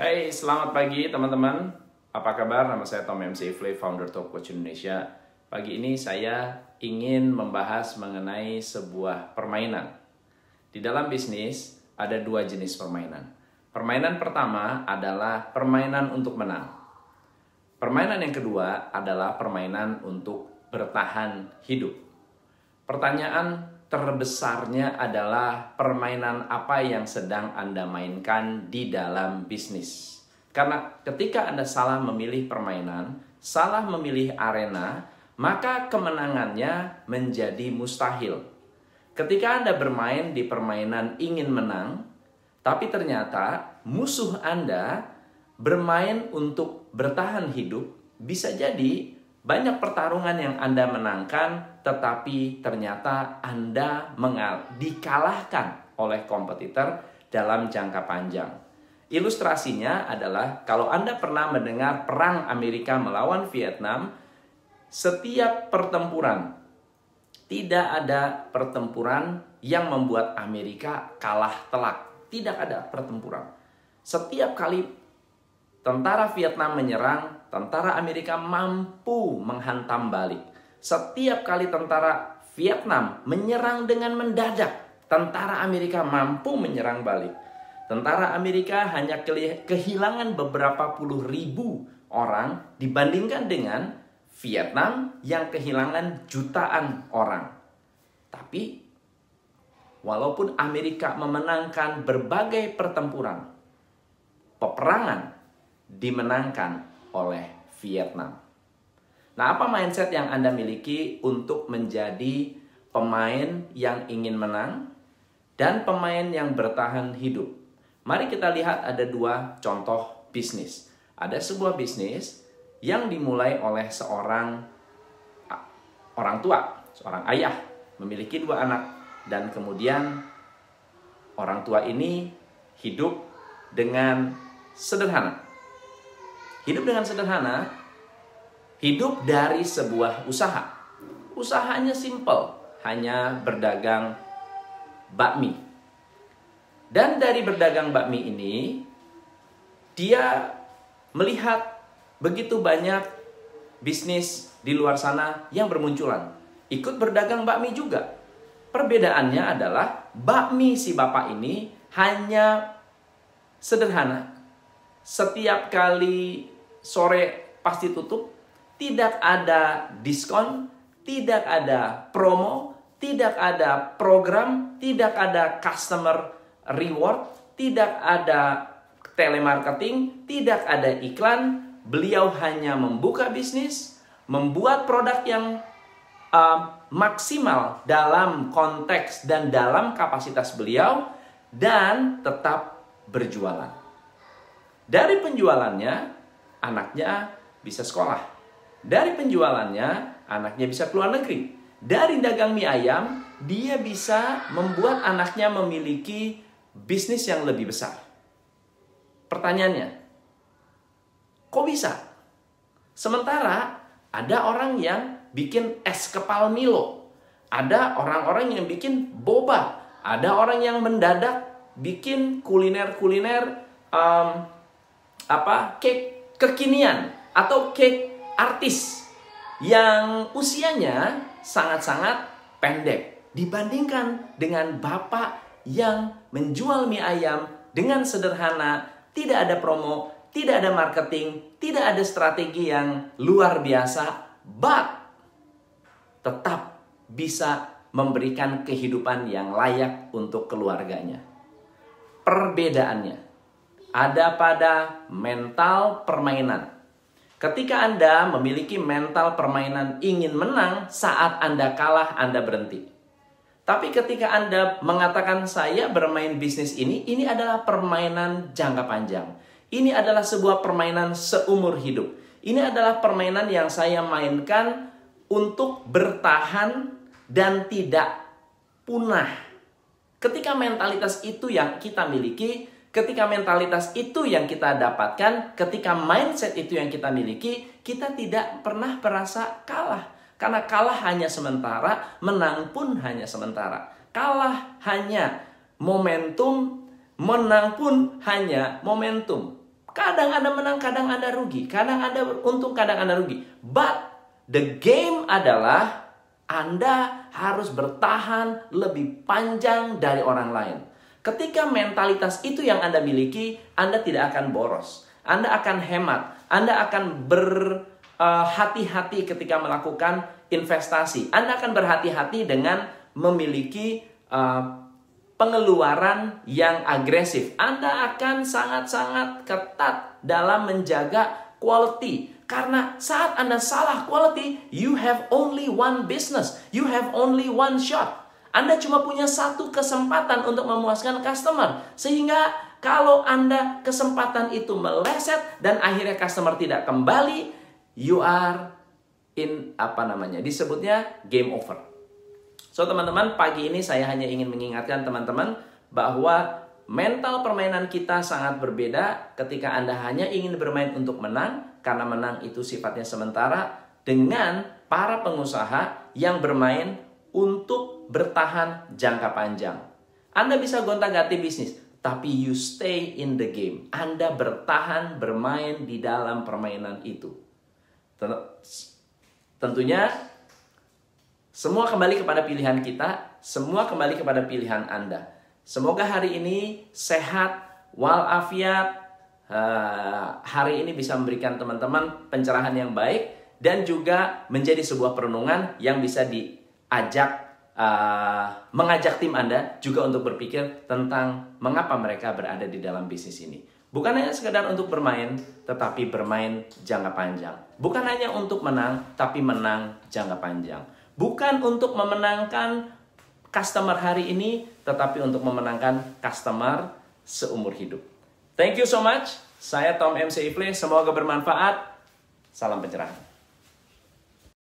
Hai, selamat pagi teman-teman. Apa kabar? Nama saya Tom MC Ifle, founder Top Coach Indonesia. Pagi ini saya ingin membahas mengenai sebuah permainan. Di dalam bisnis ada dua jenis permainan. Permainan pertama adalah permainan untuk menang. Permainan yang kedua adalah permainan untuk bertahan hidup. Pertanyaan terbesarnya adalah permainan apa yang sedang Anda mainkan di dalam bisnis. Karena ketika Anda salah memilih permainan, salah memilih arena, maka kemenangannya menjadi mustahil. Ketika Anda bermain di permainan ingin menang, tapi ternyata musuh Anda bermain untuk bertahan hidup, bisa jadi banyak pertarungan yang Anda menangkan, tetapi ternyata Anda mengal dikalahkan oleh kompetitor dalam jangka panjang. Ilustrasinya adalah kalau Anda pernah mendengar perang Amerika melawan Vietnam, setiap pertempuran tidak ada pertempuran yang membuat Amerika kalah telak. Tidak ada pertempuran. Setiap kali tentara Vietnam menyerang, tentara Amerika mampu menghantam balik. Setiap kali tentara Vietnam menyerang dengan mendadak, tentara Amerika mampu menyerang balik. Tentara Amerika hanya kehilangan beberapa puluh ribu orang dibandingkan dengan Vietnam yang kehilangan jutaan orang. Tapi walaupun Amerika memenangkan berbagai pertempuran, peperangan dimenangkan oleh Vietnam. Nah, apa mindset yang Anda miliki untuk menjadi pemain yang ingin menang dan pemain yang bertahan hidup? Mari kita lihat ada dua contoh bisnis. Ada sebuah bisnis yang dimulai oleh seorang orang tua, seorang ayah, memiliki dua anak dan kemudian orang tua ini hidup dengan sederhana Hidup dengan sederhana, hidup dari sebuah usaha. Usahanya simple, hanya berdagang bakmi. Dan dari berdagang bakmi ini, dia melihat begitu banyak bisnis di luar sana yang bermunculan. Ikut berdagang bakmi juga. Perbedaannya adalah bakmi si bapak ini hanya sederhana. Setiap kali sore pasti tutup, tidak ada diskon, tidak ada promo, tidak ada program, tidak ada customer reward, tidak ada telemarketing, tidak ada iklan. Beliau hanya membuka bisnis, membuat produk yang uh, maksimal dalam konteks dan dalam kapasitas beliau, dan tetap berjualan. Dari penjualannya, anaknya bisa sekolah. Dari penjualannya, anaknya bisa keluar negeri. Dari dagang mie ayam, dia bisa membuat anaknya memiliki bisnis yang lebih besar. Pertanyaannya, kok bisa? Sementara ada orang yang bikin es kepal Milo, ada orang-orang yang bikin boba, ada orang yang mendadak bikin kuliner-kuliner um, apa cake kekinian atau cake artis yang usianya sangat-sangat pendek dibandingkan dengan bapak yang menjual mie ayam dengan sederhana, tidak ada promo, tidak ada marketing, tidak ada strategi yang luar biasa, but tetap bisa memberikan kehidupan yang layak untuk keluarganya. Perbedaannya ada pada mental permainan. Ketika Anda memiliki mental permainan ingin menang, saat Anda kalah, Anda berhenti. Tapi ketika Anda mengatakan saya bermain bisnis ini, ini adalah permainan jangka panjang. Ini adalah sebuah permainan seumur hidup. Ini adalah permainan yang saya mainkan untuk bertahan dan tidak punah. Ketika mentalitas itu yang kita miliki, Ketika mentalitas itu yang kita dapatkan, ketika mindset itu yang kita miliki, kita tidak pernah merasa kalah. Karena kalah hanya sementara, menang pun hanya sementara. Kalah hanya momentum, menang pun hanya momentum. Kadang Anda menang, kadang Anda rugi. Kadang Anda untung, kadang Anda rugi. But the game adalah Anda harus bertahan lebih panjang dari orang lain. Ketika mentalitas itu yang Anda miliki, Anda tidak akan boros. Anda akan hemat. Anda akan berhati-hati uh, ketika melakukan investasi. Anda akan berhati-hati dengan memiliki uh, pengeluaran yang agresif. Anda akan sangat-sangat ketat dalam menjaga quality. Karena saat Anda salah quality, you have only one business. You have only one shot. Anda cuma punya satu kesempatan untuk memuaskan customer. Sehingga kalau Anda kesempatan itu meleset dan akhirnya customer tidak kembali, you are in apa namanya? Disebutnya game over. So teman-teman, pagi ini saya hanya ingin mengingatkan teman-teman bahwa mental permainan kita sangat berbeda ketika Anda hanya ingin bermain untuk menang karena menang itu sifatnya sementara dengan para pengusaha yang bermain untuk bertahan jangka panjang. Anda bisa gonta-ganti bisnis, tapi you stay in the game. Anda bertahan bermain di dalam permainan itu. Tentunya semua kembali kepada pilihan kita, semua kembali kepada pilihan Anda. Semoga hari ini sehat, walafiat, uh, hari ini bisa memberikan teman-teman pencerahan yang baik dan juga menjadi sebuah perenungan yang bisa diajak uh, mengajak tim Anda juga untuk berpikir tentang mengapa mereka berada di dalam bisnis ini. Bukan hanya sekedar untuk bermain, tetapi bermain jangka panjang. Bukan hanya untuk menang, tapi menang jangka panjang. Bukan untuk memenangkan customer hari ini, tetapi untuk memenangkan customer seumur hidup. Thank you so much. Saya Tom MC Ifle. Semoga bermanfaat. Salam pencerahan.